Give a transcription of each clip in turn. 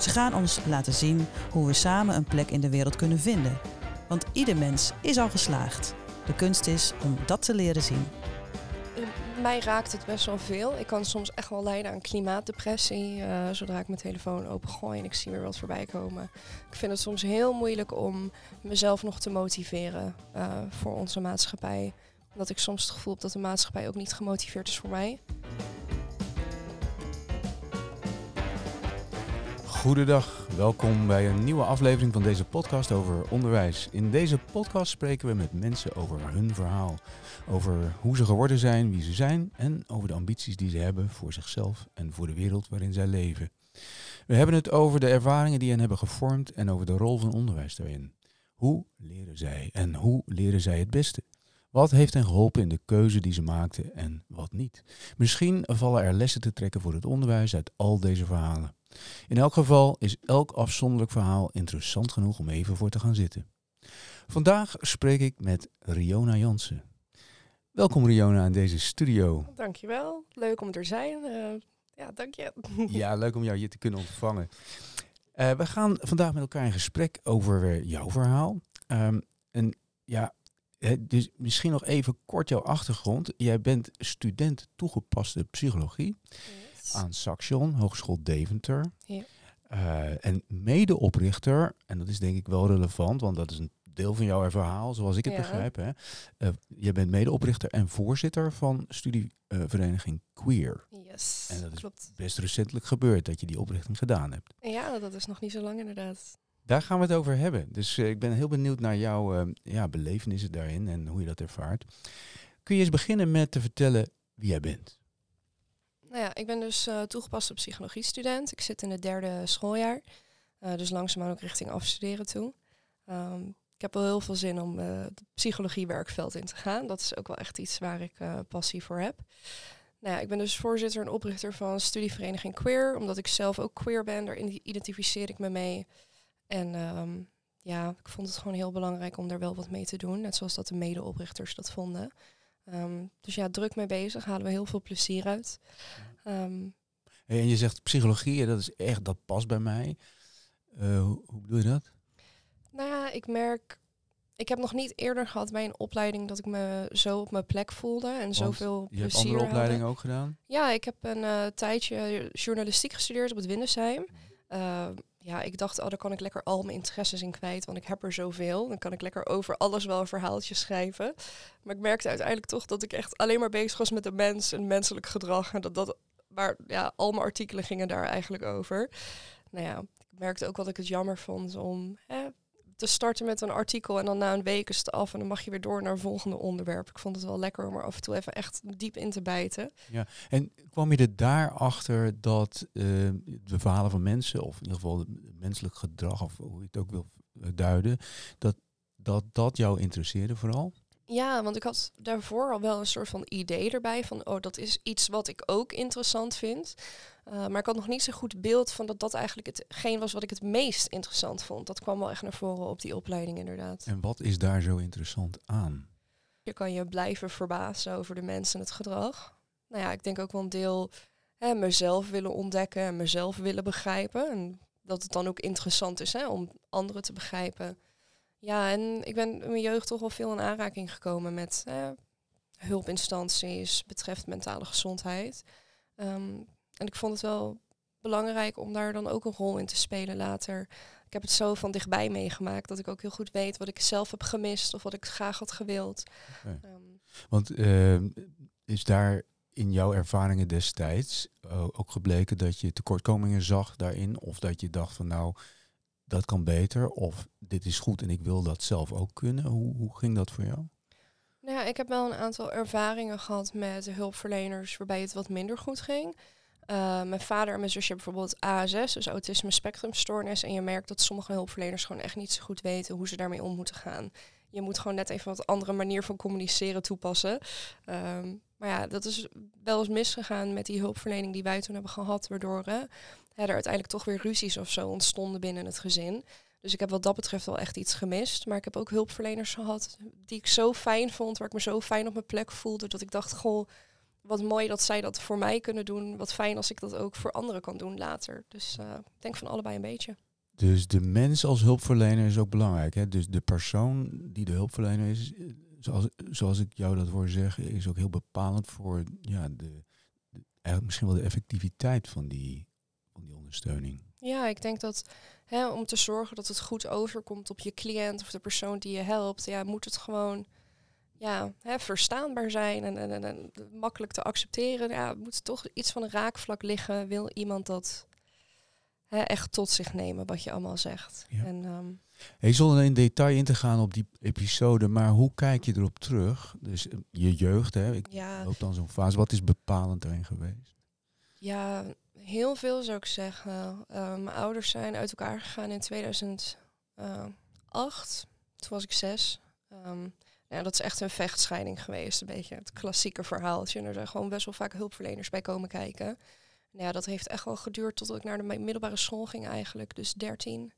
Ze gaan ons laten zien hoe we samen een plek in de wereld kunnen vinden. Want ieder mens is al geslaagd. De kunst is om dat te leren zien. Mij raakt het best wel veel. Ik kan soms echt wel lijden aan klimaatdepressie. eh, zodra ik mijn telefoon opengooi en ik zie weer wat voorbij komen. Ik vind het soms heel moeilijk om mezelf nog te motiveren eh, voor onze maatschappij. Omdat ik soms het gevoel heb dat de maatschappij ook niet gemotiveerd is voor mij. Goedendag, welkom bij een nieuwe aflevering van deze podcast over onderwijs. In deze podcast spreken we met mensen over hun verhaal, over hoe ze geworden zijn, wie ze zijn en over de ambities die ze hebben voor zichzelf en voor de wereld waarin zij leven. We hebben het over de ervaringen die hen hebben gevormd en over de rol van onderwijs daarin. Hoe leren zij en hoe leren zij het beste? Wat heeft hen geholpen in de keuze die ze maakten en wat niet? Misschien vallen er lessen te trekken voor het onderwijs uit al deze verhalen. In elk geval is elk afzonderlijk verhaal interessant genoeg om even voor te gaan zitten. Vandaag spreek ik met Riona Jansen. Welkom Riona in deze studio. Dankjewel. Leuk om er te zijn. Eh, ja, dank je. Ja, leuk om jou hier te kunnen ontvangen. Eh, we gaan vandaag met elkaar in gesprek over jouw verhaal. Ehm, en ja, dus misschien nog even kort jouw achtergrond. Jij bent student toegepaste psychologie aan Saxion, Hogeschool Deventer. Ja. Eh, en medeoprichter, en dat is denk ik wel relevant, want dat is een deel van jouw verhaal, zoals ik het Ja. begrijp. Hè. Eh, je bent medeoprichter en voorzitter van studievereniging Queer. Yes, En dat is klopt. Best recentelijk gebeurd dat je die oprichting gedaan hebt. Ja, dat is nog niet zo lang inderdaad. Daar gaan we het over hebben. Dus eh, ik ben heel benieuwd naar jouw ja, belevenissen daarin en hoe je dat ervaart. Kun je eens beginnen met te vertellen wie jij bent? Nou ja, ik ben dus eh, toegepaste psychologie-student. Ik zit in het derde schooljaar. Eh, dus langzaamaan ook richting afstuderen toe. Ehm, ik heb wel heel veel zin om eh het psychologie-werkveld in te gaan. Dat is ook wel echt iets waar ik passie voor heb. Nou ja, ik ben dus voorzitter en oprichter van studievereniging Queer. Omdat ik zelf ook queer ben, daar ide- identificeer ik me mee. En ehm, ja, ik vond het gewoon heel belangrijk om daar wel wat mee te doen. Net zoals dat de medeoprichters dat vonden. Ehm, dus ja, druk mee bezig, halen we heel veel plezier uit. Ehm, Hey, en je zegt psychologie, dat is echt, dat past bij mij. Eh, hoe, hoe bedoel je dat? nou ja, ik merk, ik heb nog niet eerder gehad bij een opleiding dat ik me zo op mijn plek voelde en zoveel Je hebt plezier andere had. opleidingen ook gedaan? Ja, ik heb een eh, tijdje journalistiek gestudeerd op het Windesheim. Eh, ja, ik dacht, oh, daar kan ik lekker al mijn interesses in kwijt, want ik heb er zoveel. Dan kan ik lekker over alles wel een verhaaltje schrijven. Maar ik merkte uiteindelijk toch dat ik echt alleen maar bezig was met de mens en menselijk gedrag. En dat dat, waar, ja, al mijn artikelen gingen daar eigenlijk over. Nou ja, ik merkte ook wat ik het jammer vond om hè, te starten met een artikel en dan na een week is het af en dan mag je weer door naar een volgende onderwerp. Ik vond het wel lekker om er af en toe even echt diep in te bijten. En kwam je er daarachter dat eh, de verhalen van mensen, of in ieder geval het menselijk gedrag, of hoe je het ook wil eh, duiden, dat dat, dat jou interesseerde vooral? Ja, want ik had daarvoor al wel een soort van idee erbij van, oh, dat is iets wat ik ook interessant vind. Uh, maar ik had nog niet zo goed beeld van dat dat eigenlijk hetgeen was wat ik het meest interessant vond. Dat kwam wel echt naar voren op die opleiding inderdaad. En wat is daar zo interessant aan? Je kan je blijven verbazen over de mensen en het gedrag. Nou ja, ik denk ook wel een deel hè, mezelf willen ontdekken en mezelf willen begrijpen. En dat het dan ook interessant is hè, om anderen te begrijpen. Ja, en ik ben in mijn jeugd toch wel veel in aanraking gekomen met eh, hulpinstanties betreft mentale gezondheid. Um, en ik vond het wel belangrijk om daar dan ook een rol in te spelen later. Ik heb het zo van dichtbij meegemaakt dat ik ook heel goed weet wat ik zelf heb gemist of wat ik graag had gewild. Okay. Um, Want uh, is daar in jouw ervaringen destijds uh, ook gebleken dat je tekortkomingen zag daarin? Of dat je dacht van nou, dat kan beter of dit is goed en ik wil dat zelf ook kunnen. Hoe, hoe ging dat voor jou? Nou ja, ik heb wel een aantal ervaringen gehad met hulpverleners waarbij het wat minder goed ging. Uh, mijn vader en mijn zusje hebben bijvoorbeeld ASS, dus autisme spectrumstoornis. En je merkt dat sommige hulpverleners gewoon echt niet zo goed weten hoe ze daarmee om moeten gaan. Je moet gewoon net even wat andere manier van communiceren toepassen. Um, maar ja, dat is wel eens misgegaan met die hulpverlening die wij toen hebben gehad, waardoor uh, er uiteindelijk toch weer ruzies of zo ontstonden binnen het gezin. Dus ik heb wat dat betreft wel echt iets gemist. Maar ik heb ook hulpverleners gehad die ik zo fijn vond, waar ik me zo fijn op mijn plek voelde, dat ik dacht, goh, wat mooi dat zij dat voor mij kunnen doen. Wat fijn als ik dat ook voor anderen kan doen later. Dus uh, ik denk van allebei een beetje. Dus de mens als hulpverlener is ook belangrijk. Hè? Dus de persoon die de hulpverlener is, zoals, zoals ik jou dat hoor zeggen, is ook heel bepalend voor ja, de, de eigenlijk misschien wel de effectiviteit van die, van die ondersteuning. Ja, ik denk dat hè, om te zorgen dat het goed overkomt op je cliënt of de persoon die je helpt, ja, moet het gewoon ja, hè, verstaanbaar zijn en, en, en, makkelijk te accepteren. Ja, moet toch iets van een raakvlak liggen. Wil iemand dat hè, echt tot zich nemen, wat je allemaal zegt. Ja. En, um, hey, zonder in detail in te gaan op die episode, maar hoe kijk je erop terug? Dus eh, je jeugd, hè? ik ja. loop dan zo'n fase. Wat is bepalend erin geweest? Ja, heel veel zou ik zeggen. Uh, mijn ouders zijn uit elkaar gegaan in 2008. Toen was ik zes. Um, ja, dat is echt een vechtscheiding geweest. Een beetje het klassieke verhaaltje. Er zijn gewoon best wel vaak hulpverleners bij komen kijken. Nou ja, dat heeft echt wel geduurd tot ik naar de middelbare school ging eigenlijk. Dus 13.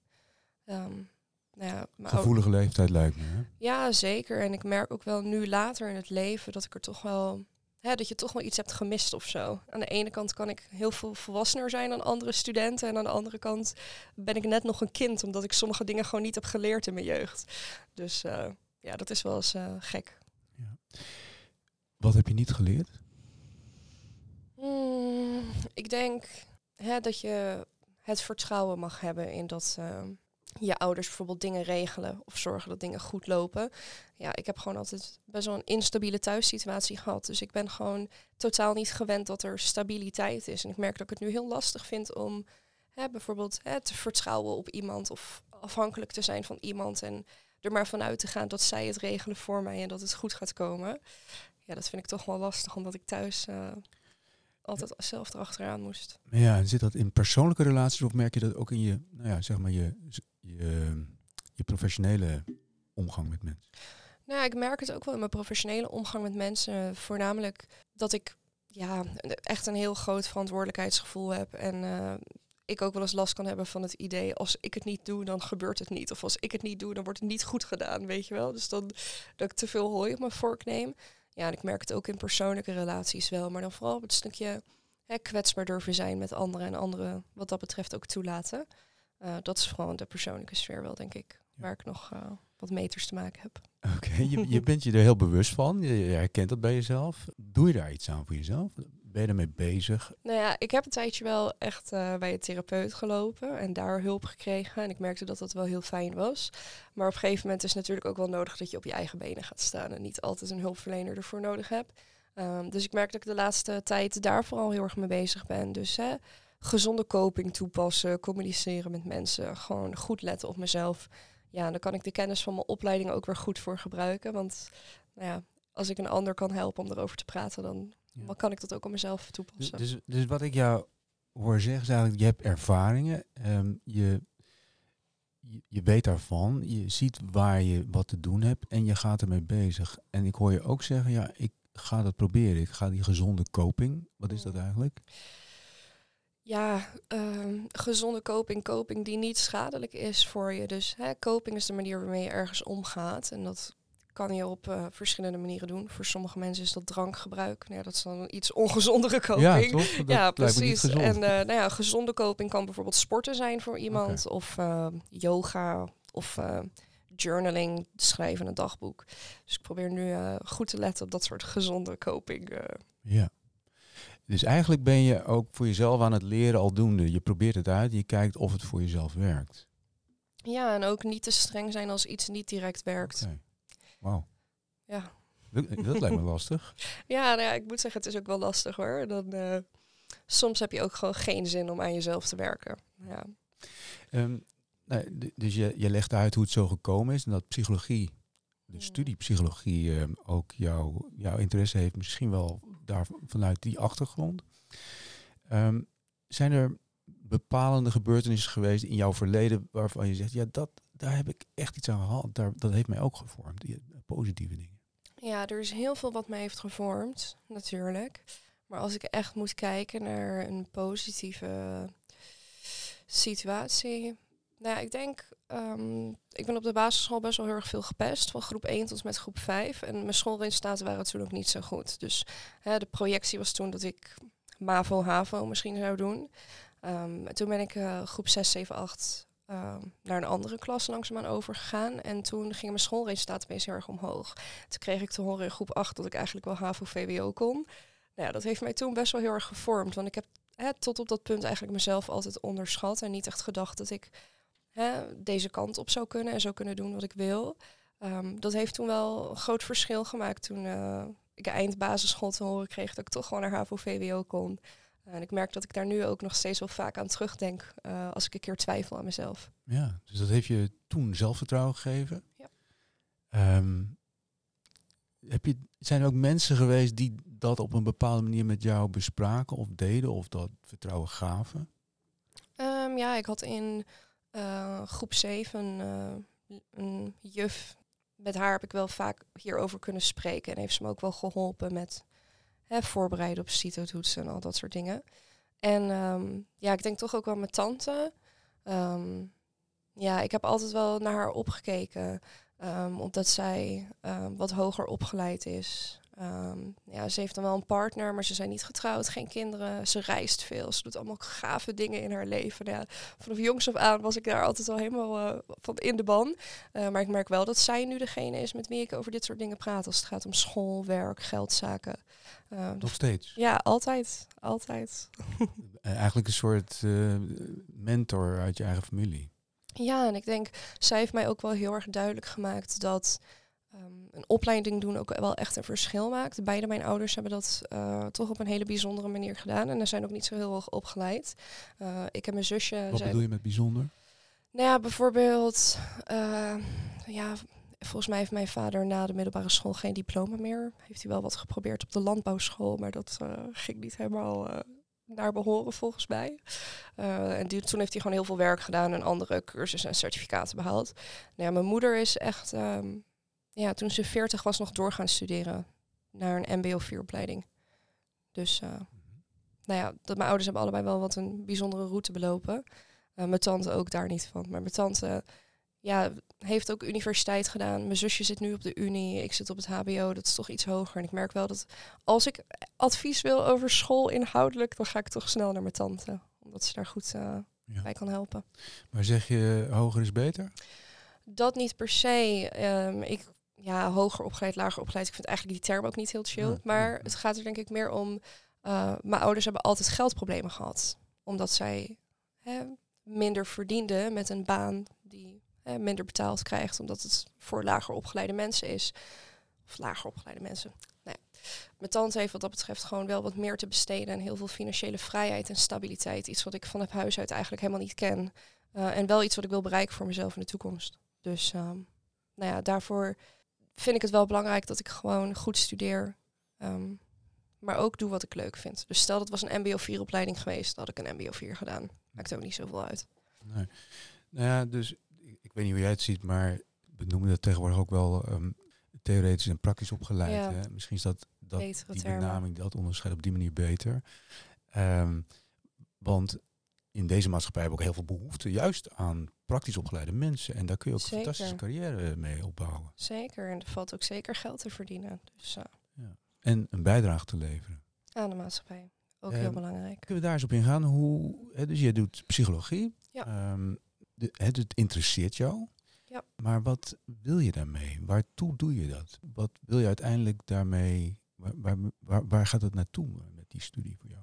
Um, nou ja, Gevoelige leeftijd lijkt me. Hè? Ja, zeker. En ik merk ook wel nu later in het leven dat ik er toch wel. Hè, dat je toch wel iets hebt gemist of zo. Aan de ene kant kan ik heel veel volwassener zijn dan andere studenten. En aan de andere kant ben ik net nog een kind, omdat ik sommige dingen gewoon niet heb geleerd in mijn jeugd. Dus uh, ja, dat is wel eens uh, gek. Ja. Wat heb je niet geleerd? Mm, ik denk hè, dat je het vertrouwen mag hebben in dat uh, je ouders bijvoorbeeld dingen regelen of zorgen dat dingen goed lopen. Ja, ik heb gewoon altijd best wel een instabiele thuissituatie gehad. Dus ik ben gewoon totaal niet gewend dat er stabiliteit is. En ik merk dat ik het nu heel lastig vind om hè, bijvoorbeeld hè, te vertrouwen op iemand of afhankelijk te zijn van iemand. En er maar vanuit te gaan dat zij het regelen voor mij en dat het goed gaat komen. Ja, dat vind ik toch wel lastig, omdat ik thuis uh, altijd zelf erachteraan moest. Ja, en zit dat in persoonlijke relaties of merk je dat ook in je, nou ja, zeg maar je, je, je professionele omgang met mensen? Nou, ik merk het ook wel in mijn professionele omgang met mensen. Voornamelijk dat ik ja, echt een heel groot verantwoordelijkheidsgevoel heb. En uh, ik ook wel eens last kan hebben van het idee, als ik het niet doe, dan gebeurt het niet. Of als ik het niet doe, dan wordt het niet goed gedaan, weet je wel. Dus dan dat ik te veel hooi op mijn vork neem. Ja, en ik merk het ook in persoonlijke relaties wel. Maar dan vooral op het stukje hè, kwetsbaar durven zijn met anderen en anderen wat dat betreft ook toelaten. Uh, dat is gewoon de persoonlijke sfeer wel, denk ik, waar ik nog uh, wat meters te maken heb. Oké, je, je bent je er heel bewust van. Je, je herkent dat bij jezelf. Doe je daar iets aan voor jezelf? Ben je ermee bezig? Nou ja, ik heb een tijdje wel echt uh, bij een therapeut gelopen en daar hulp gekregen. En ik merkte dat dat wel heel fijn was. Maar op een gegeven moment is het natuurlijk ook wel nodig dat je op je eigen benen gaat staan en niet altijd een hulpverlener ervoor nodig hebt. Um, dus ik merk dat ik de laatste tijd daar vooral heel erg mee bezig ben. Dus hè, gezonde coping toepassen, communiceren met mensen, gewoon goed letten op mezelf. Ja, dan kan ik de kennis van mijn opleiding ook weer goed voor gebruiken. Want nou ja, als ik een ander kan helpen om erover te praten, dan ja. kan ik dat ook op mezelf toepassen. Dus, dus wat ik jou hoor zeggen is eigenlijk, je hebt ervaringen, um, je, je, je, weet daarvan, je ziet waar je wat te doen hebt en je gaat ermee bezig. En ik hoor je ook zeggen, ja, ik ga dat proberen. Ik ga die gezonde coping, wat is dat eigenlijk? Ja, um, gezonde coping, coping die niet schadelijk is voor je. Dus hè, coping is de manier waarmee je ergens omgaat. En dat kan je op uh, verschillende manieren doen. Voor sommige mensen is dat drankgebruik. Nou ja, dat is dan een iets ongezondere coping. Ja, toch? Dat ja precies. En uh, nou ja, gezonde coping kan bijvoorbeeld sporten zijn voor iemand. Okay. Of uh, yoga. Of journaling, schrijven een dagboek. Dus ik probeer nu goed te letten op dat soort gezonde coping. Ja. Dus eigenlijk ben je ook voor jezelf aan het leren aldoende. Je probeert het uit, je kijkt of het voor jezelf werkt. Ja, en ook niet te streng zijn als iets niet direct werkt. Okay. Wauw. Ja. Dat, dat lijkt me lastig. ja, nou ja, ik moet zeggen, het is ook wel lastig hoor. Dan, uh, soms heb je ook gewoon geen zin om aan jezelf te werken. Ja. Um, nou, dus je, je legt uit hoe het zo gekomen is en dat psychologie, de studie psychologie, um, ook jou, jouw interesse heeft, misschien wel daar vanuit die achtergrond. Um, zijn er bepalende gebeurtenissen geweest in jouw verleden waarvan je zegt, ja, dat, daar heb ik echt iets aan gehad. Daar, dat heeft mij ook gevormd. Positieve dingen. Ja, er is heel veel wat mij heeft gevormd, natuurlijk. Maar als ik echt moet kijken naar een positieve situatie. Nou, ik denk, ehm, ik ben op de basisschool best wel heel erg veel gepest, van groep 1 tot met groep 5. En mijn schoolresultaten waren toen ook niet zo goed. Dus hè, de projectie was toen dat ik MAVO, HAVO misschien zou doen. Um, toen ben ik uh, groep 6, 7, 8 uh, naar een andere klas langzaamaan overgegaan. En toen gingen mijn schoolresultaten opeens erg omhoog. Toen kreeg ik te horen in groep 8 dat ik eigenlijk wel HAVO-VWO kon. Nou ja, dat heeft mij toen best wel heel erg gevormd. Want ik heb hè, tot op dat punt eigenlijk mezelf altijd onderschat. En niet echt gedacht dat ik hè, deze kant op zou kunnen en zou kunnen doen wat ik wil. Um, dat heeft toen wel een groot verschil gemaakt toen uh, ik eind basisschool te horen kreeg dat ik toch gewoon naar HAVO-VWO kon. En ik merk dat ik daar nu ook nog steeds wel vaak aan terugdenk uh, als ik een keer twijfel aan mezelf. Ja, dus dat heeft je toen zelfvertrouwen gegeven. Ja. Um, heb je, zijn er ook mensen geweest die dat op een bepaalde manier met jou bespraken of deden of dat vertrouwen gaven? Um, ja, ik had in uh, groep 7 uh, een juf. Met haar heb ik wel vaak hierover kunnen spreken en heeft ze me ook wel geholpen met voorbereiden op CITO-toetsen en al dat soort dingen. En um, ja, ik denk toch ook wel mijn tante. Um, ja, ik heb altijd wel naar haar opgekeken. Um, omdat zij wat hoger opgeleid is. Ja, ze heeft dan wel een partner, maar ze zijn niet getrouwd, geen kinderen. Ze reist veel, ze doet allemaal gave dingen in haar leven. Ja, vanaf jongs af aan was ik daar altijd al helemaal uh, van in de ban. Uh, maar ik merk wel dat zij nu degene is met wie ik over dit soort dingen praat. Als het gaat om school, werk, geldzaken. Uh, Nog steeds? Ja, altijd. Altijd. Eigenlijk een soort mentor uit je eigen familie. Ja, en ik denk, zij heeft mij ook wel heel erg duidelijk gemaakt dat um, een opleiding doen ook wel echt een verschil maakt. Beide mijn ouders hebben dat uh, toch op een hele bijzondere manier gedaan. En er zijn ook niet zo heel erg opgeleid. Uh, ik en mijn zusje. Wat zijn... bedoel je met bijzonder? Nou ja, bijvoorbeeld, ja, Volgens mij heeft mijn vader na de middelbare school geen diploma meer. Heeft hij wel wat geprobeerd op de landbouwschool, maar dat uh, ging niet helemaal uh, naar behoren volgens mij. Uh, en die, toen heeft hij gewoon heel veel werk gedaan en andere cursussen en certificaten behaald. Nou ja, mijn moeder is echt, um, ja, toen ze 40 was, nog doorgaan studeren naar een MBO-4-opleiding. Dus, nou ja, dat mijn ouders hebben allebei wel wat een bijzondere route belopen. mijn tante ook daar niet van. Maar mijn tante ja, heeft ook universiteit gedaan. Mijn zusje zit nu op de unie, ik zit op het hbo, dat is toch iets hoger. En ik merk wel dat als ik advies wil over school inhoudelijk, dan ga ik toch snel naar mijn tante. Omdat ze daar goed uh, ja. bij kan helpen. Maar zeg je hoger is beter? Dat niet per se. Um, ik, ja, hoger opgeleid, lager opgeleid. Ik vind eigenlijk die term ook niet heel chill. Ja, maar ja, het gaat er denk ik meer om... Uh, mijn ouders hebben altijd geldproblemen gehad. Omdat zij hè, minder verdienden met een baan die eh, minder betaald krijgt, omdat het voor lager opgeleide mensen is. Of lager opgeleide mensen. Nou ja. Mijn tante heeft wat dat betreft gewoon wel wat meer te besteden en heel veel financiële vrijheid en stabiliteit. Iets wat ik van het huis uit eigenlijk helemaal niet ken. Uh, en wel iets wat ik wil bereiken voor mezelf in de toekomst. Dus um, nou ja, daarvoor vind ik het wel belangrijk dat ik gewoon goed studeer. Um, maar ook doe wat ik leuk vind. Dus stel dat was een MBO 4 opleiding geweest, had ik een MBO 4 gedaan. Maakt ook niet zoveel uit. Nee. Nou ja, dus ik weet niet hoe jij het ziet, maar we noemen dat tegenwoordig ook wel um, theoretisch en praktisch opgeleid. Ja. Hè? Misschien is dat, dat Betere die benaming, dat onderscheid op die manier beter. Um, want in deze maatschappij hebben we ook heel veel behoefte juist aan praktisch opgeleide mensen. En daar kun je ook Zeker. een fantastische carrière mee opbouwen. Zeker, en er valt ook zeker geld te verdienen. Dus uh, Ja. En een bijdrage te leveren. aan de maatschappij. Ook Ehm, heel belangrijk. Kunnen we daar eens op ingaan? Hoe, hè, dus je doet psychologie. Ja. Ehm, de, het, het interesseert jou. Ja. Maar wat wil je daarmee? Waartoe doe je dat? Wat wil je uiteindelijk daarmee? Waar, waar, waar, waar gaat het naartoe met die studie voor jou?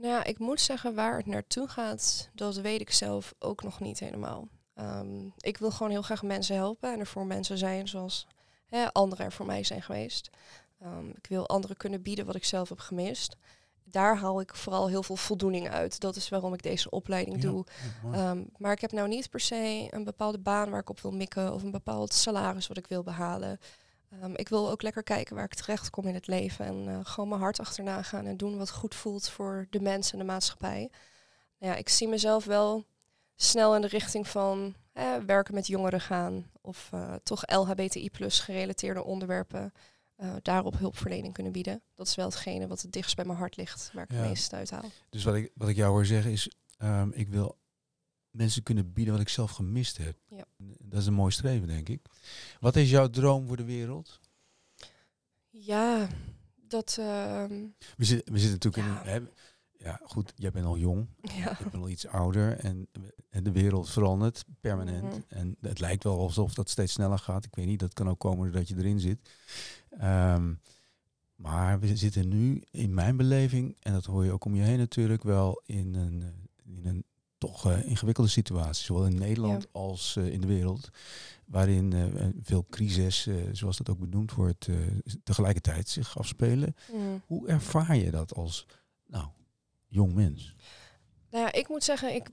Nou ja, ik moet zeggen waar het naartoe gaat, dat weet ik zelf ook nog niet helemaal. Um, ik wil gewoon heel graag mensen helpen en er voor mensen zijn zoals hè, anderen er voor mij zijn geweest. Um, ik wil anderen kunnen bieden wat ik zelf heb gemist. Daar haal ik vooral heel veel voldoening uit. Dat is waarom ik deze opleiding Ja, doe. ja. Um, maar ik heb nou niet per se een bepaalde baan waar ik op wil mikken of een bepaald salaris wat ik wil behalen. Um, ik wil ook lekker kijken waar ik terecht kom in het leven en uh, gewoon mijn hart achterna gaan en doen wat goed voelt voor de mensen en de maatschappij. nou ja, ik zie mezelf wel snel in de richting van werken met jongeren gaan. Of uh, toch LHBTI plus gerelateerde onderwerpen uh, daarop hulpverlening kunnen bieden. Dat is wel hetgene wat het dichtst bij mijn hart ligt, waar ik het meest uit haal. Dus wat ik, wat ik jou hoor zeggen is, um, ik wil mensen kunnen bieden wat ik zelf gemist heb. Ja. Dat is een mooi streven, denk ik. Wat is jouw droom voor de wereld? Ja, dat... Uh, we, zitten, we zitten natuurlijk in een... ja, goed, jij bent al jong. Ja. Ik ben al iets ouder. En, en de wereld verandert permanent. Mhm. En het lijkt wel alsof dat steeds sneller gaat. Ik weet niet, dat kan ook komen doordat je erin zit. Um, maar we zitten nu, in mijn beleving, en dat hoor je ook om je heen natuurlijk, wel in een, in een toch uh, ingewikkelde situatie, zowel in Nederland als uh, in de wereld, waarin uh, veel crisis, zoals dat ook benoemd wordt, tegelijkertijd zich afspelen. Mm. Hoe ervaar je dat als nou, jong mens? Nou ja, ik moet zeggen, ik,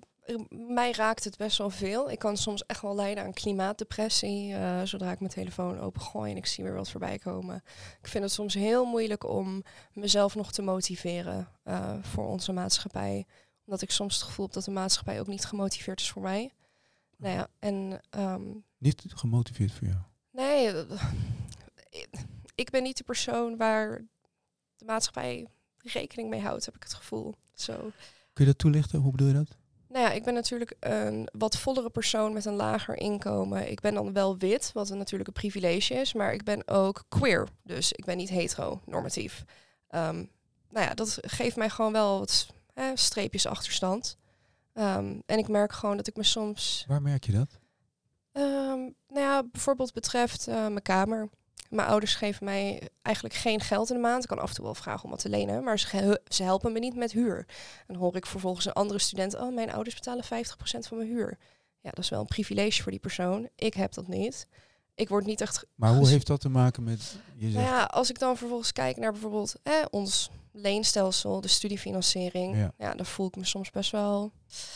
mij raakt het best wel veel. Ik kan soms echt wel lijden aan klimaatdepressie, zodra ik mijn telefoon opengooi en ik zie weer wat voorbij komen. Ik vind het soms heel moeilijk om mezelf nog te motiveren voor onze maatschappij omdat ik soms het gevoel heb dat de maatschappij ook niet gemotiveerd is voor mij. Nou ja, en... Ehm, niet gemotiveerd voor jou? Nee, ik ben niet de persoon waar de maatschappij rekening mee houdt, heb ik het gevoel. Zo. Kun je dat toelichten? Hoe bedoel je dat? Nou ja, ik ben natuurlijk een wat vollere persoon met een lager inkomen. Ik ben dan wel wit, wat natuurlijk een privilege is, maar ik ben ook queer. Dus ik ben niet heteronormatief. Um, nou ja, dat geeft mij gewoon wel wat eh, streepjes achterstand. Um, en ik merk gewoon dat ik me soms. Waar merk je dat? Um, nou ja, bijvoorbeeld betreft uh, mijn kamer. Mijn ouders geven mij eigenlijk geen geld in de maand. Ik kan af en toe wel vragen om wat te lenen, maar ze, ze helpen me niet met huur. En dan hoor ik vervolgens een andere student: Oh, mijn ouders betalen 50% van mijn huur. Ja, dat is wel een privilege voor die persoon. Ik heb dat niet. Ik word niet echt. Maar hoe heeft dat te maken met je? Nou ja, als ik dan vervolgens kijk naar bijvoorbeeld eh, ons leenstelsel, de studiefinanciering, ja. dan voel ik me soms best wel.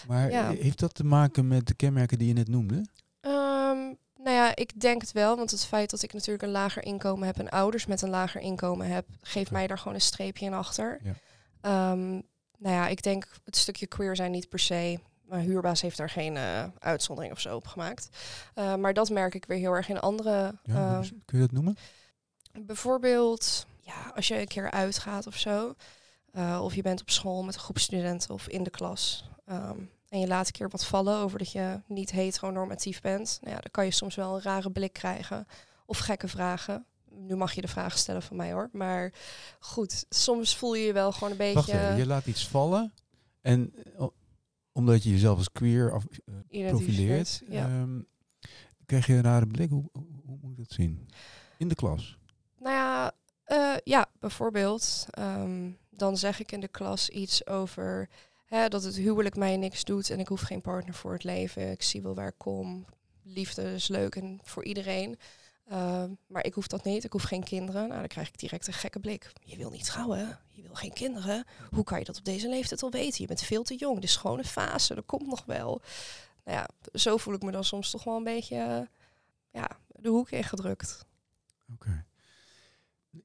Maar heeft dat te maken met de kenmerken die je net noemde? Um, nou ja, ik denk het wel, want het feit dat ik natuurlijk een lager inkomen heb en ouders met een lager inkomen heb, geeft mij daar gewoon een streepje in achter. Ja. Um, nou ja, ik denk het stukje queer zijn niet per se. Mijn huurbaas heeft daar geen uh, uitzondering of zo op gemaakt. Uh, maar dat merk ik weer heel erg in andere. Ja, uh, kun je dat noemen? Bijvoorbeeld, ja, als je een keer uitgaat of zo, uh, of je bent op school met een groep studenten of in de klas, um, en je laat een keer wat vallen over dat je niet heteronormatief bent, nou ja, dan kan je soms wel een rare blik krijgen of gekke vragen. Nu mag je de vragen stellen van mij hoor, maar goed, soms voel je je wel gewoon een beetje. Wacht je laat iets vallen en omdat je jezelf als queer af, uh, profileert, ja. um, krijg je een rare blik. Hoe, hoe, hoe moet je dat zien? In de klas? Nou ja, uh, ja, bijvoorbeeld. Um, dan zeg ik in de klas iets over hè, dat het huwelijk mij niks doet en ik hoef geen partner voor het leven. Ik zie wel waar ik kom. Liefde is leuk en voor iedereen. Uh, maar ik hoef dat niet. Ik hoef geen kinderen. Nou, dan krijg ik direct een gekke blik. Je wil niet trouwen. Je wil geen kinderen. Hoe kan je dat op deze leeftijd al weten? Je bent veel te jong. De schone fase. Dat komt nog wel. Nou ja, zo voel ik me dan soms toch wel een beetje uh, ja, de hoek ingedrukt. Oké.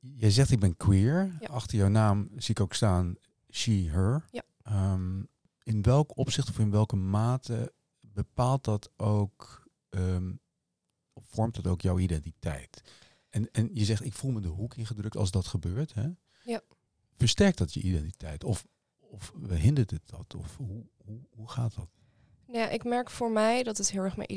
Jij zegt ik ben queer. Achter jouw naam zie ik ook staan she, her. Ja. Um, in welk opzicht of in welke mate bepaalt dat ook, um, vormt dat ook jouw identiteit? En, en je zegt ik voel me de hoek ingedrukt als dat gebeurt. Hè? Ja. Versterkt dat je identiteit? Of, of hindert het dat? Of hoe, hoe, hoe gaat dat? Ja, ik merk voor mij dat het heel erg mijn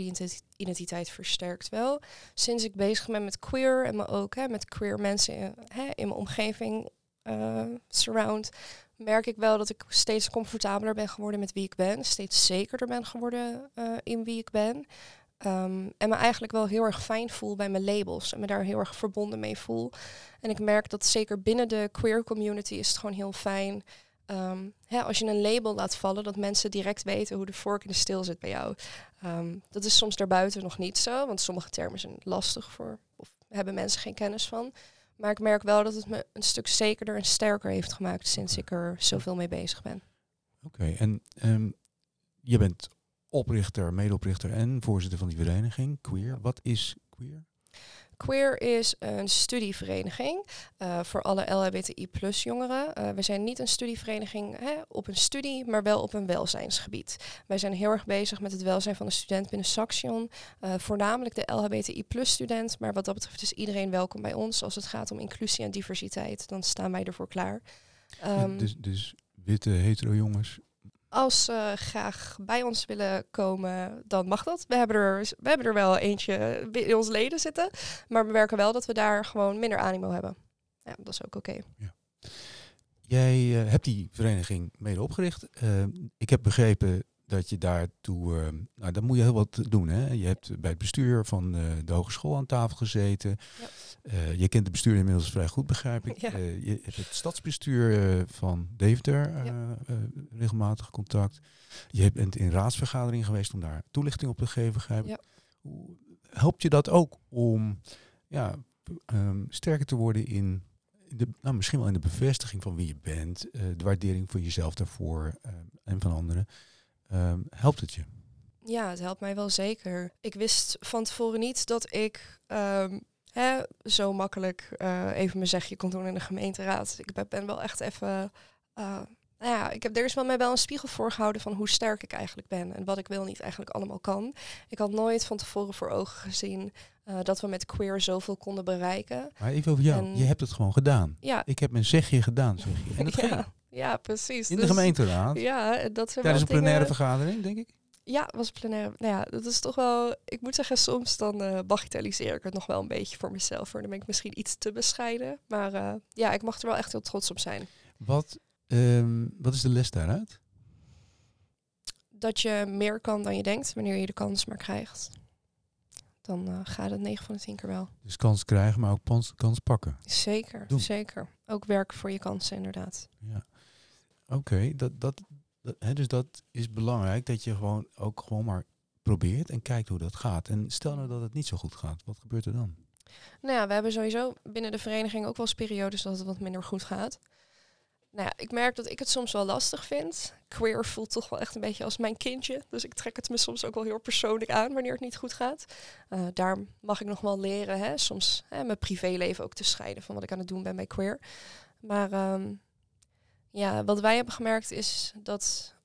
identiteit versterkt wel. Sinds ik bezig ben met queer en me ook hè, met queer mensen in, hè, in mijn omgeving uh, surround, merk ik wel dat ik steeds comfortabeler ben geworden met wie ik ben. Steeds zekerder ben geworden uh, in wie ik ben. Um, en me eigenlijk wel heel erg fijn voel bij mijn labels en me daar heel erg verbonden mee voel. En ik merk dat zeker binnen de queer community is het gewoon heel fijn Um, hè, als je een label laat vallen, dat mensen direct weten hoe de vork in de steel zit bij jou. Um, dat is soms daarbuiten nog niet zo, want sommige termen zijn lastig voor, of hebben mensen geen kennis van. Maar ik merk wel dat het me een stuk zekerder en sterker heeft gemaakt sinds ik er zoveel mee bezig ben. Oké, en um, je bent oprichter, medeoprichter en voorzitter van die vereniging, Queer. Wat is Queer? Queer is een studievereniging uh, voor alle LHBTI plus jongeren. Uh, we zijn niet een studievereniging hè, op een studie, maar wel op een welzijnsgebied. Wij zijn heel erg bezig met het welzijn van de student binnen Saxion. Uh, voornamelijk de LHBTI plus student, maar wat dat betreft is iedereen welkom bij ons. Als het gaat om inclusie en diversiteit, dan staan wij ervoor klaar. Um, dus, dus witte hetero jongens als ze graag bij ons willen komen, dan mag dat. We hebben er, we hebben er wel eentje in ons leden zitten. Maar we werken wel dat we daar gewoon minder animo hebben. Ja, dat is ook oké. Ja. Jij uh, hebt die vereniging mede opgericht. Uh, ik heb begrepen dat je daartoe, uh, nou dan moet je heel wat doen. Hè? Je hebt bij het bestuur van de hogeschool aan tafel gezeten. Ja. Uh, je kent de bestuur inmiddels vrij goed, begrijp ik. Ja. Uh, je hebt het stadsbestuur van Deventer ja. regelmatig contact. Je bent in raadsvergadering geweest om daar toelichting op te geven, begrijp ik. Helpt je dat ook om ja, um, sterker te worden in, de, nou, misschien wel in de bevestiging van wie je bent, de waardering voor jezelf daarvoor en van anderen? Um, helpt het je? Ja, het helpt mij wel zeker. Ik wist van tevoren niet dat ik um, hè, zo makkelijk uh, even mijn zegje kon doen in de gemeenteraad. Ik ben wel echt even. Uh, nou ja, ik heb er is wel mij wel een spiegel voor gehouden van hoe sterk ik eigenlijk ben en wat ik wil niet eigenlijk allemaal kan. Ik had nooit van tevoren voor ogen gezien uh, dat we met queer zoveel konden bereiken. Maar even over jou, en je hebt het gewoon gedaan. Ja. Ik heb mijn zegje gedaan, zeg je. En dat ja, ging. Ja, precies. In de dus, gemeenteraad. Ja, dat zijn Tijdens een plenaire vergadering, denk ik. Ja, was plenaire. Nou ja, dat is toch wel. Ik moet zeggen, soms dan uh, bagatelliseer ik het nog wel een beetje voor mezelf. Hoor. Dan ben ik misschien iets te bescheiden. Maar uh, ja, ik mag er wel echt heel trots op zijn. Wat, um, wat is de les daaruit? Dat je meer kan dan je denkt wanneer je de kans maar krijgt. Dan uh, gaat het 9 van de 10 keer wel. Dus kans krijgen, maar ook kans, kans pakken. Zeker, zeker. Ook werken voor je kansen, inderdaad. Ja. Oké, dat, dat, hè, dus dat is belangrijk, dat je gewoon ook gewoon maar probeert en kijkt hoe dat gaat. En stel nou dat het niet zo goed gaat, wat gebeurt er dan? Nou ja, we hebben sowieso binnen de vereniging ook wel eens periodes dat het wat minder goed gaat. Nou ja, ik merk dat ik het soms wel lastig vind. Queer voelt toch wel echt een beetje als mijn kindje. Dus ik trek het me soms ook wel heel persoonlijk aan wanneer het niet goed gaat. Uh, daar mag ik nog wel leren, hè, soms hè, mijn privéleven ook te scheiden van wat ik aan het doen ben bij queer. Maar um, ja, wat wij hebben gemerkt is dat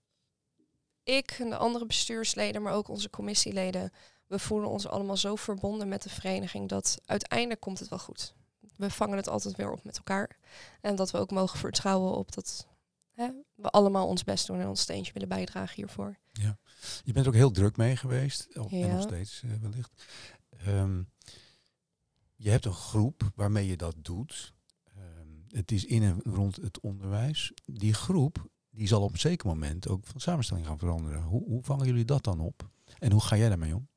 ik en de andere bestuursleden, maar ook onze commissieleden, we voelen ons allemaal zo verbonden met de vereniging dat uiteindelijk komt het wel goed. We vangen het altijd weer op met elkaar. En dat we ook mogen vertrouwen op dat hè, we allemaal ons best doen en ons steentje willen bijdragen hiervoor. Ja, je bent ook heel druk mee geweest, ja. en nog steeds uh, wellicht. Um, je hebt een groep waarmee je dat doet het is in en rond het onderwijs. Die groep die zal op een zeker moment ook van samenstelling gaan veranderen. Hoe, hoe vangen jullie dat dan op? En hoe ga jij daarmee om?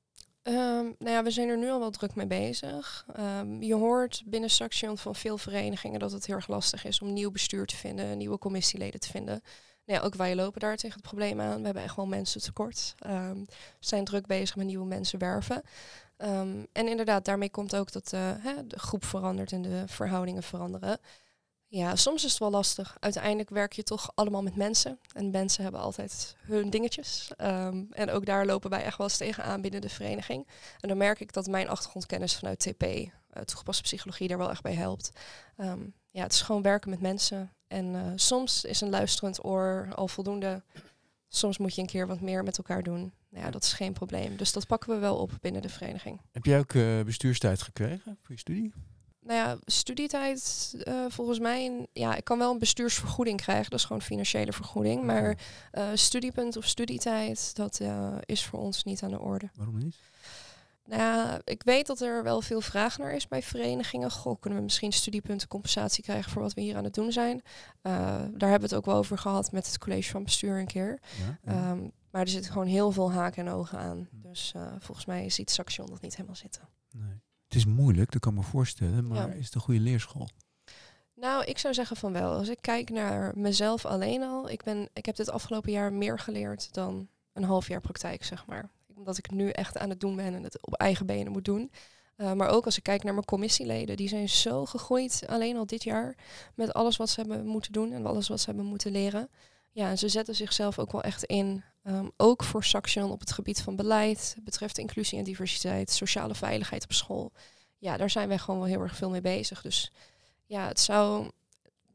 Um, nou ja, we zijn er nu al wel druk mee bezig. Um, je hoort binnen Saxion van veel verenigingen dat het heel erg lastig is om nieuw bestuur te vinden, nieuwe commissieleden te vinden. Nou ja, ook wij lopen daar tegen het probleem aan. We hebben echt wel mensen tekort. We zijn druk bezig met nieuwe mensen werven. en inderdaad, daarmee komt ook dat uh, hè, de groep verandert en de verhoudingen veranderen. Ja, soms is het wel lastig. Uiteindelijk werk je toch allemaal met mensen. En mensen hebben altijd hun dingetjes. Um, en ook daar lopen wij echt wel eens tegenaan binnen de vereniging. En dan merk ik dat mijn achtergrondkennis vanuit TP, uh, toegepaste psychologie, daar wel echt bij helpt. Um, ja, het is gewoon werken met mensen. En uh, soms is een luisterend oor al voldoende. Soms moet je een keer wat meer met elkaar doen. Nou ja, dat is geen probleem. Dus dat pakken we wel op binnen de vereniging. Heb jij ook uh, bestuurstijd gekregen voor je studie? Nou ja, studietijd uh, volgens mij, ja, ik kan wel een bestuursvergoeding krijgen, dat is gewoon financiële vergoeding. Maar uh, studiepunt of studietijd, dat uh, is voor ons niet aan de orde. Waarom niet? Nou ja, ik weet dat er wel veel vraag naar is bij verenigingen. Goh, kunnen we misschien studiepunten compensatie krijgen voor wat we hier aan het doen zijn? daar hebben we het ook wel over gehad met het college van bestuur een keer. Ja, um, maar er zitten gewoon heel veel haken en ogen aan. Hm. Dus volgens mij ziet Saxion dat niet helemaal zitten. Nee. Het is moeilijk, dat kan me voorstellen, maar is het een goede leerschool? Nou, ik zou zeggen van wel. Als ik kijk naar mezelf alleen al, ik, ben, ik heb dit afgelopen jaar meer geleerd dan een half jaar praktijk, zeg maar. Omdat ik nu echt aan het doen ben en het op eigen benen moet doen. Uh, maar ook als ik kijk naar mijn commissieleden, die zijn zo gegroeid alleen al dit jaar met alles wat ze hebben moeten doen en alles wat ze hebben moeten leren. Ja, en ze zetten zichzelf ook wel echt in, um, ook voor Saxion op het gebied van beleid, betreft inclusie en diversiteit, sociale veiligheid op school. ja, daar zijn wij gewoon wel heel erg veel mee bezig. Dus ja, het zou,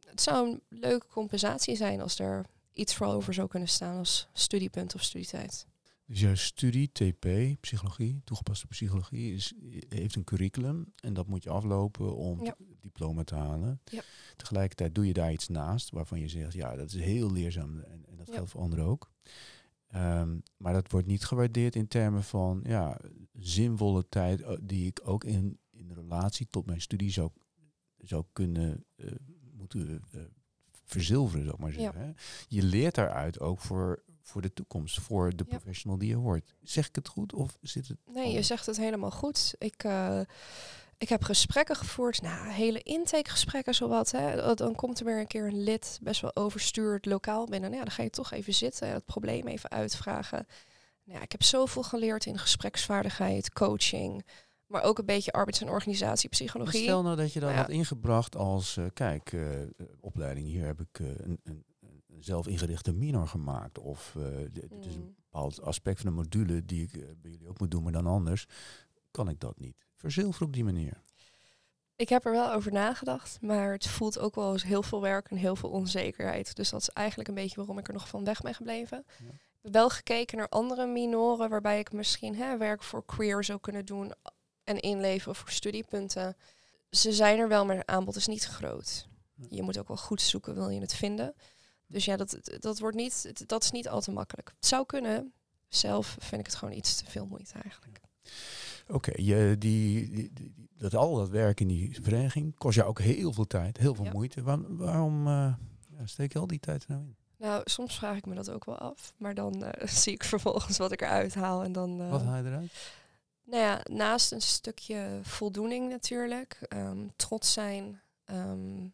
het zou een leuke compensatie zijn als er iets voor over zou kunnen staan als studiepunt of studietijd. Dus jouw studie, TP, psychologie, toegepaste psychologie, is, heeft een curriculum en dat moet je aflopen om Ja. diploma te halen. Ja. Tegelijkertijd doe je daar iets naast waarvan je zegt, ja, dat is heel leerzaam en, en dat Ja. geldt voor anderen ook. Ehm, maar dat wordt niet gewaardeerd in termen van ja, zinvolle tijd eh, die ik ook in, in relatie tot mijn studie zou, zou kunnen eh, moeten eh, verzilveren, zou ik maar zeggen. Je leert daaruit ook voor, voor de toekomst, voor de Ja. professional die je wordt. Zeg ik het goed of zit het... Nee, je zegt het helemaal goed. Ik, ik heb gesprekken gevoerd, nou, hele intakegesprekken zowat. Hè. Dan- komt er weer een keer een lid best wel overstuurd lokaal binnen. Nou, ja, dan ga je toch even zitten en het probleem even uitvragen. Nou, ja, ik heb zoveel geleerd in gespreksvaardigheid, coaching, maar ook een beetje arbeids- en organisatiepsychologie. Stel nou dat je dat Nou ja. had ingebracht als, eh, kijk, eh, opleiding, hier heb ik eh, een, een, een zelf ingerichte minor gemaakt. Of dit is een Mm. bepaald aspect van de module die ik bij jullie ook moet doen, maar dan anders. Kan ik dat niet? Verzilver op die manier. Ik heb er wel over nagedacht, maar het voelt ook wel als heel veel werk en heel veel onzekerheid. Dus dat is eigenlijk een beetje waarom ik er nog van weg ben gebleven. Ja. Ik heb wel gekeken naar andere minoren waarbij ik misschien hè, werk voor queer zou kunnen doen en inleveren voor studiepunten. Ze zijn er wel, maar het aanbod is niet groot. Je moet ook wel goed zoeken, wil je het vinden. Dus ja, dat, dat, wordt niet, dat is niet al te makkelijk. Het zou kunnen. Zelf vind ik het gewoon iets te veel moeite eigenlijk. Oké, die, die, die- die- dat al dat werk in die vereniging kost jou ook heel veel tijd, heel veel Ja. moeite. Waarom, waarom eh, steek je al die tijd er nou in? Nou, soms vraag ik me dat ook wel af. Maar dan eh, zie ik vervolgens wat ik eruit haal. En dan, eh, Wat haal je eruit? nou ja, naast een stukje voldoening natuurlijk, ehm, trots zijn, ehm,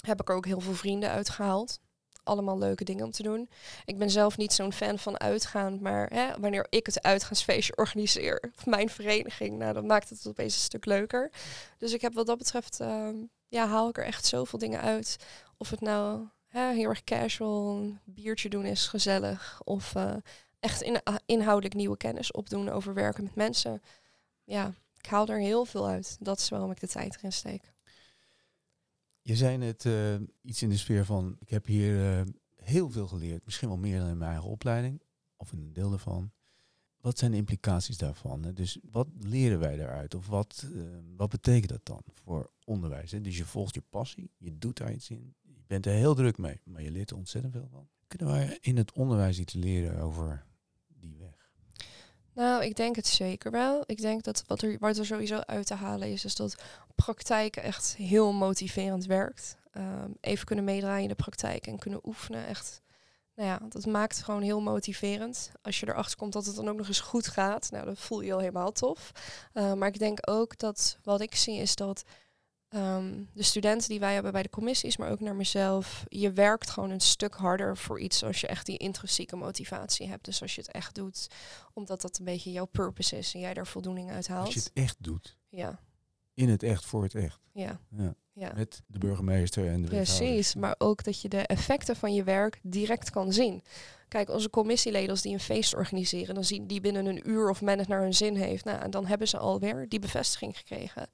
heb ik er ook heel veel vrienden uitgehaald. Allemaal leuke dingen om te doen. Ik ben zelf niet zo'n fan van uitgaan, maar hè, wanneer ik het uitgaansfeestje organiseer, of mijn vereniging, nou, dan maakt het opeens een stuk leuker. Dus ik heb wat dat betreft, ehm, ja, haal ik er echt zoveel dingen uit. Of het nou hè, heel erg casual, een biertje doen is gezellig, of eh, echt in, inhoudelijk nieuwe kennis opdoen over werken met mensen. Ja, ik haal er heel veel uit. Dat is waarom ik de tijd erin steek. Je zei net eh, iets in de sfeer van, ik heb hier eh, heel veel geleerd, misschien wel meer dan in mijn eigen opleiding, of een deel daarvan. Wat zijn de implicaties daarvan? Dus wat leren wij daaruit? Of wat, eh, wat betekent dat dan voor onderwijs? Hè? Dus je volgt je passie, je doet daar iets in, je bent er heel druk mee, maar je leert er ontzettend veel van. Kunnen wij in het onderwijs iets leren over? Nou, ik denk het zeker wel. Ik denk dat wat er, wat sowieso uit te halen is, is dat praktijk echt heel motiverend werkt. Ehm, even kunnen meedraaien in de praktijk en kunnen oefenen. Echt, nou ja, dat maakt gewoon heel motiverend. Als je erachter komt dat het dan ook nog eens goed gaat, nou, dan voel je al helemaal tof. Eh, maar ik denk ook dat wat ik zie is dat ehm, de studenten die wij hebben bij de commissies, maar ook naar mezelf, je werkt gewoon een stuk harder voor iets als je echt die intrinsieke motivatie hebt. Dus als je het echt doet, omdat dat een beetje jouw purpose is en jij daar voldoening uit haalt. Als je het echt doet, Ja, in het echt, voor het echt. ja, Ja. ja. Met de burgemeester en de Precies, maar ook dat je de effecten van je werk direct kan zien. Kijk, onze commissieleden als die een feest organiseren, dan zien die binnen een uur of men het naar hun zin heeft. Nou, en dan hebben ze alweer die bevestiging gekregen.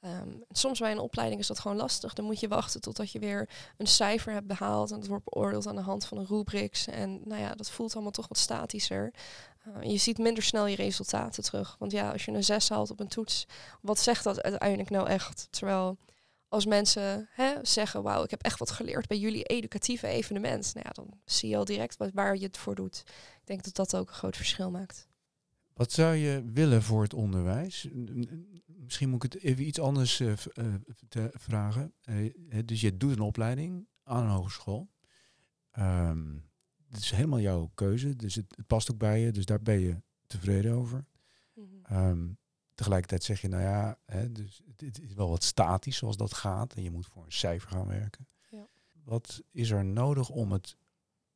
Ehm, soms bij een opleiding is dat gewoon lastig. Dan moet je wachten totdat je weer een cijfer hebt behaald. En dat wordt beoordeeld aan de hand van een rubrics. En nou ja, dat voelt allemaal toch wat statischer. Uh, je ziet minder snel je resultaten terug. Want ja, als je een 6 haalt op een toets, wat zegt dat uiteindelijk nou echt? Terwijl als mensen hè, zeggen, wauw, ik heb echt wat geleerd bij jullie educatieve evenement. Nou ja, dan zie je al direct waar je het voor doet. Ik denk dat dat ook een groot verschil maakt. Wat zou je willen voor het onderwijs? Misschien moet ik het even iets anders eh, eh, te- vragen. Eh, dus je doet een opleiding aan een hogeschool. Ehm het is helemaal jouw keuze, dus het, het past ook bij je, dus daar ben je tevreden over. Ehm, tegelijkertijd zeg je, nou ja, hè, dus het, het is wel wat statisch zoals dat gaat en je moet voor een cijfer gaan werken. Ja. Wat is er nodig om het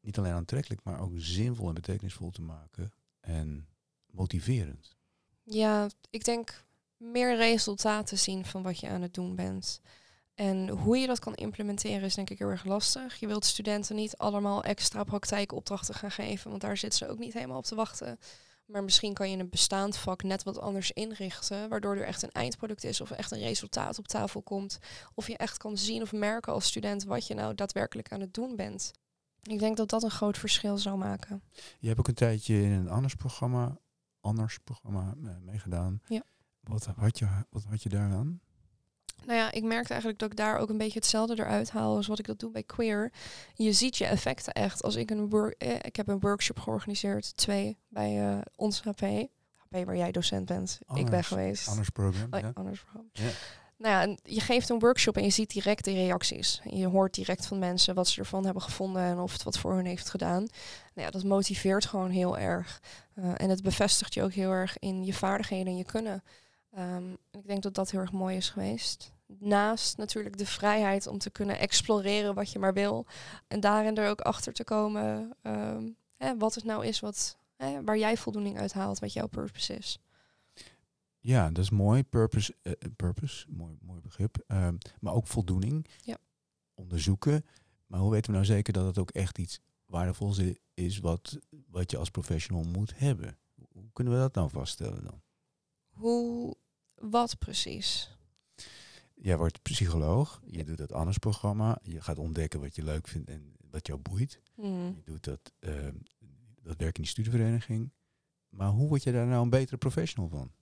niet alleen aantrekkelijk, maar ook zinvol en betekenisvol te maken en motiverend? Ja, ik denk meer resultaten zien van wat je aan het doen bent. En hoe je dat kan implementeren is denk ik heel erg lastig. Je wilt studenten niet allemaal extra praktijkopdrachten gaan geven, want daar zitten ze ook niet helemaal op te wachten. Maar misschien kan je een bestaand vak net wat anders inrichten, waardoor er echt een eindproduct is of echt een resultaat op tafel komt. Of je echt kan zien of merken als student wat je nou daadwerkelijk aan het doen bent. Ik denk dat dat een groot verschil zou maken. Je hebt ook een tijdje in een anders programma, anders programma eh, meegedaan. Ja. Wat had je, wat had je daaraan? Nou ja, ik merkte eigenlijk dat ik daar ook een beetje hetzelfde eruit haal als wat ik dat doe bij Queer. Je ziet je effecten echt. Als ik een work, eh, ik heb een workshop georganiseerd, twee bij eh, ons HP. HP waar jij docent bent. ik ben geweest. Anders program. Oh, programma. Ja. Nou ja, je geeft een workshop en je ziet direct de reacties. Je hoort direct van mensen wat ze ervan hebben gevonden en of het wat voor hun heeft gedaan. Nou ja, dat motiveert gewoon heel erg. Eh, en het bevestigt je ook heel erg in je vaardigheden en je kunnen. En ik denk dat dat heel erg mooi is geweest. Naast natuurlijk de vrijheid om te kunnen exploreren wat je maar wil. En daarin er ook achter te komen ehm, wat het nou is wat, waar jij voldoening uit haalt, wat jouw purpose is. Ja, dat is mooi. Purpose, eh, eh, purpose mooi, mooi begrip. Ehm, maar ook voldoening. Ja. Onderzoeken. Maar hoe weten we nou zeker dat het ook echt iets waardevols is wat, wat je als professional moet hebben? Hoe kunnen we dat nou vaststellen dan? Hoe, wat precies? Jij wordt psycholoog, je doet dat anders programma, je gaat ontdekken wat je leuk vindt en wat jou boeit. Hmm. Je doet dat, ehm, dat werk in die studievereniging. Maar hoe word je daar nou een betere professional van?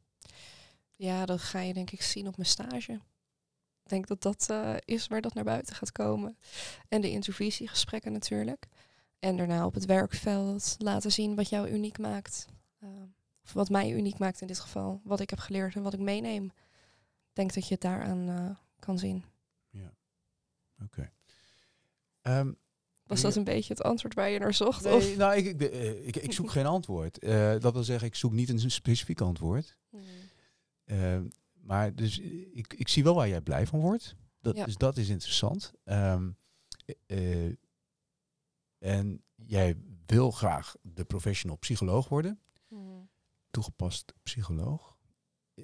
Ja, dat ga je denk ik zien op mijn stage. Ik denk dat dat eh, is waar dat naar buiten gaat komen. En de intervisiegesprekken natuurlijk. En daarna op het werkveld laten zien wat jou uniek maakt. Eh, of wat mij uniek maakt in dit geval. Wat ik heb geleerd en wat ik meeneem. Ik denk dat je het daaraan eh, kan zien. Ja, oké. Ehm, Was dat een beetje het antwoord waar je naar zocht? Of? Nee, nou, ik, ik, eh, ik, ik zoek geen antwoord. Eh, dat wil zeggen, ik zoek niet een specifiek antwoord. Hmm. Ehm, maar dus eh, ik, ik zie wel waar jij blij van wordt. Dat, Ja. Dus dat is interessant. Ehm, eh, eh, en jij wil graag de professional psycholoog worden. Hmm. Toegepast psycholoog.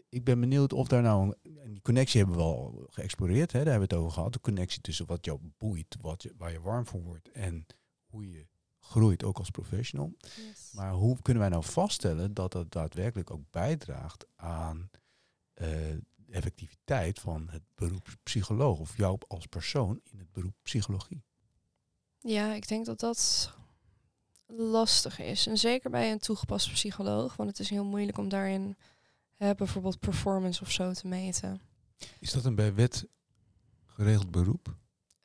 Ik ben benieuwd of daar nou... Een, en die connectie hebben we al geëxploreerd. Hè, daar hebben we het over gehad. De connectie tussen wat jou boeit, wat je, waar je warm voor wordt... en hoe je groeit ook als professional. Yes. Maar hoe kunnen wij nou vaststellen dat dat daadwerkelijk ook bijdraagt aan eh, de effectiviteit van het beroep psycholoog of jou als persoon in het beroep psychologie? Ja, ik denk dat dat lastig is. En zeker bij een toegepaste psycholoog, want het is heel moeilijk om daarin hè, bijvoorbeeld performance of zo te meten. Is dat een bij wet geregeld beroep?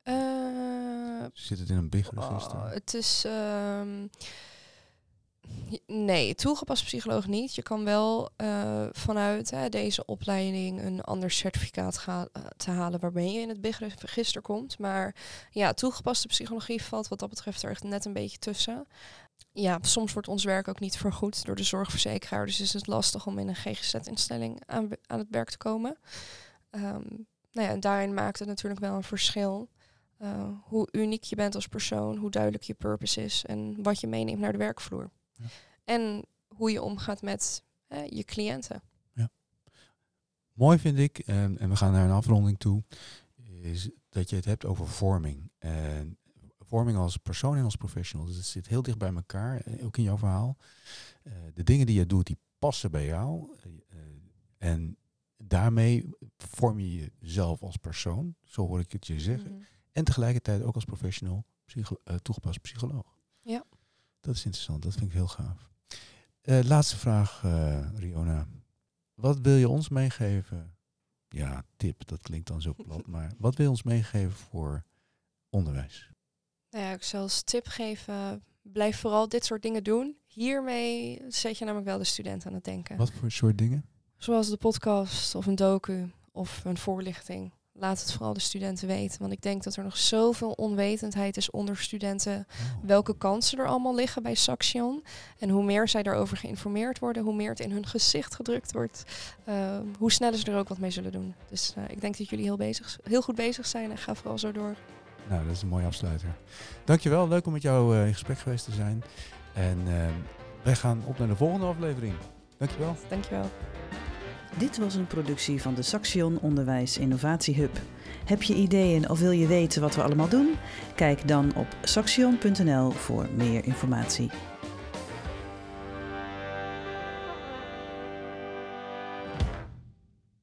Eh, Zit het in een big register? oh, het is. ehm, nee, toegepast psycholoog niet. Je kan wel eh, vanuit hè, deze opleiding een ander certificaat ga, eh, te halen waarmee je in het big register komt. Maar ja, toegepaste psychologie valt wat dat betreft er echt net een beetje tussen. Ja, soms wordt ons werk ook niet vergoed door de zorgverzekeraar. Dus is het lastig om in een GGZ-instelling aan, het werk te komen. Ehm, nou ja, daarin maakt het natuurlijk wel een verschil. eh, hoe uniek je bent als persoon, hoe duidelijk je purpose is en wat je meeneemt naar de werkvloer. Ja. En hoe je omgaat met je cliënten. Mooi vind ik, en, en we gaan naar een afronding toe, is dat je het hebt over vorming. En vorming als persoon en als professional. Dus het zit heel dicht bij elkaar, eh, ook in jouw verhaal. Eh, de dingen die je doet, die passen bij jou. Eh, en daarmee vorm je jezelf als persoon, zo hoor ik het je zeggen. Mhm. En tegelijkertijd ook als professional, psycho toegepast psycholoog. Ja. Dat is interessant, dat vind ik heel gaaf. Eh, laatste vraag, eh, Riona. Wat wil je ons meegeven? Ja, tip, dat klinkt dan zo plat, maar wat wil je ons meegeven voor onderwijs? Nou ja, ik zal als tip geven, blijf vooral dit soort dingen doen. Hiermee zet je namelijk wel de student aan het denken. Wat voor soort dingen? Zoals de podcast of een docu of een voorlichting. Laat het vooral de studenten weten. Want ik denk dat er nog zoveel onwetendheid is onder studenten. Oh. Welke kansen er allemaal liggen bij Saxion. En hoe meer zij daarover geïnformeerd worden, hoe meer het in hun gezicht gedrukt wordt. eh, hoe sneller ze er ook wat mee zullen doen. Dus eh, ik denk dat jullie heel, bezig, heel goed bezig zijn en ga vooral zo door. Nou, dat is een mooie afsluiter. Dankjewel, leuk om met jou eh, in gesprek geweest te zijn. En eh, wij gaan op naar de volgende aflevering. Dankjewel. Dankjewel. Dit was een productie van de Saxion Onderwijs Innovatie Hub. Heb je ideeën of wil je weten wat we allemaal doen? Kijk dan op saxion.nl voor meer informatie.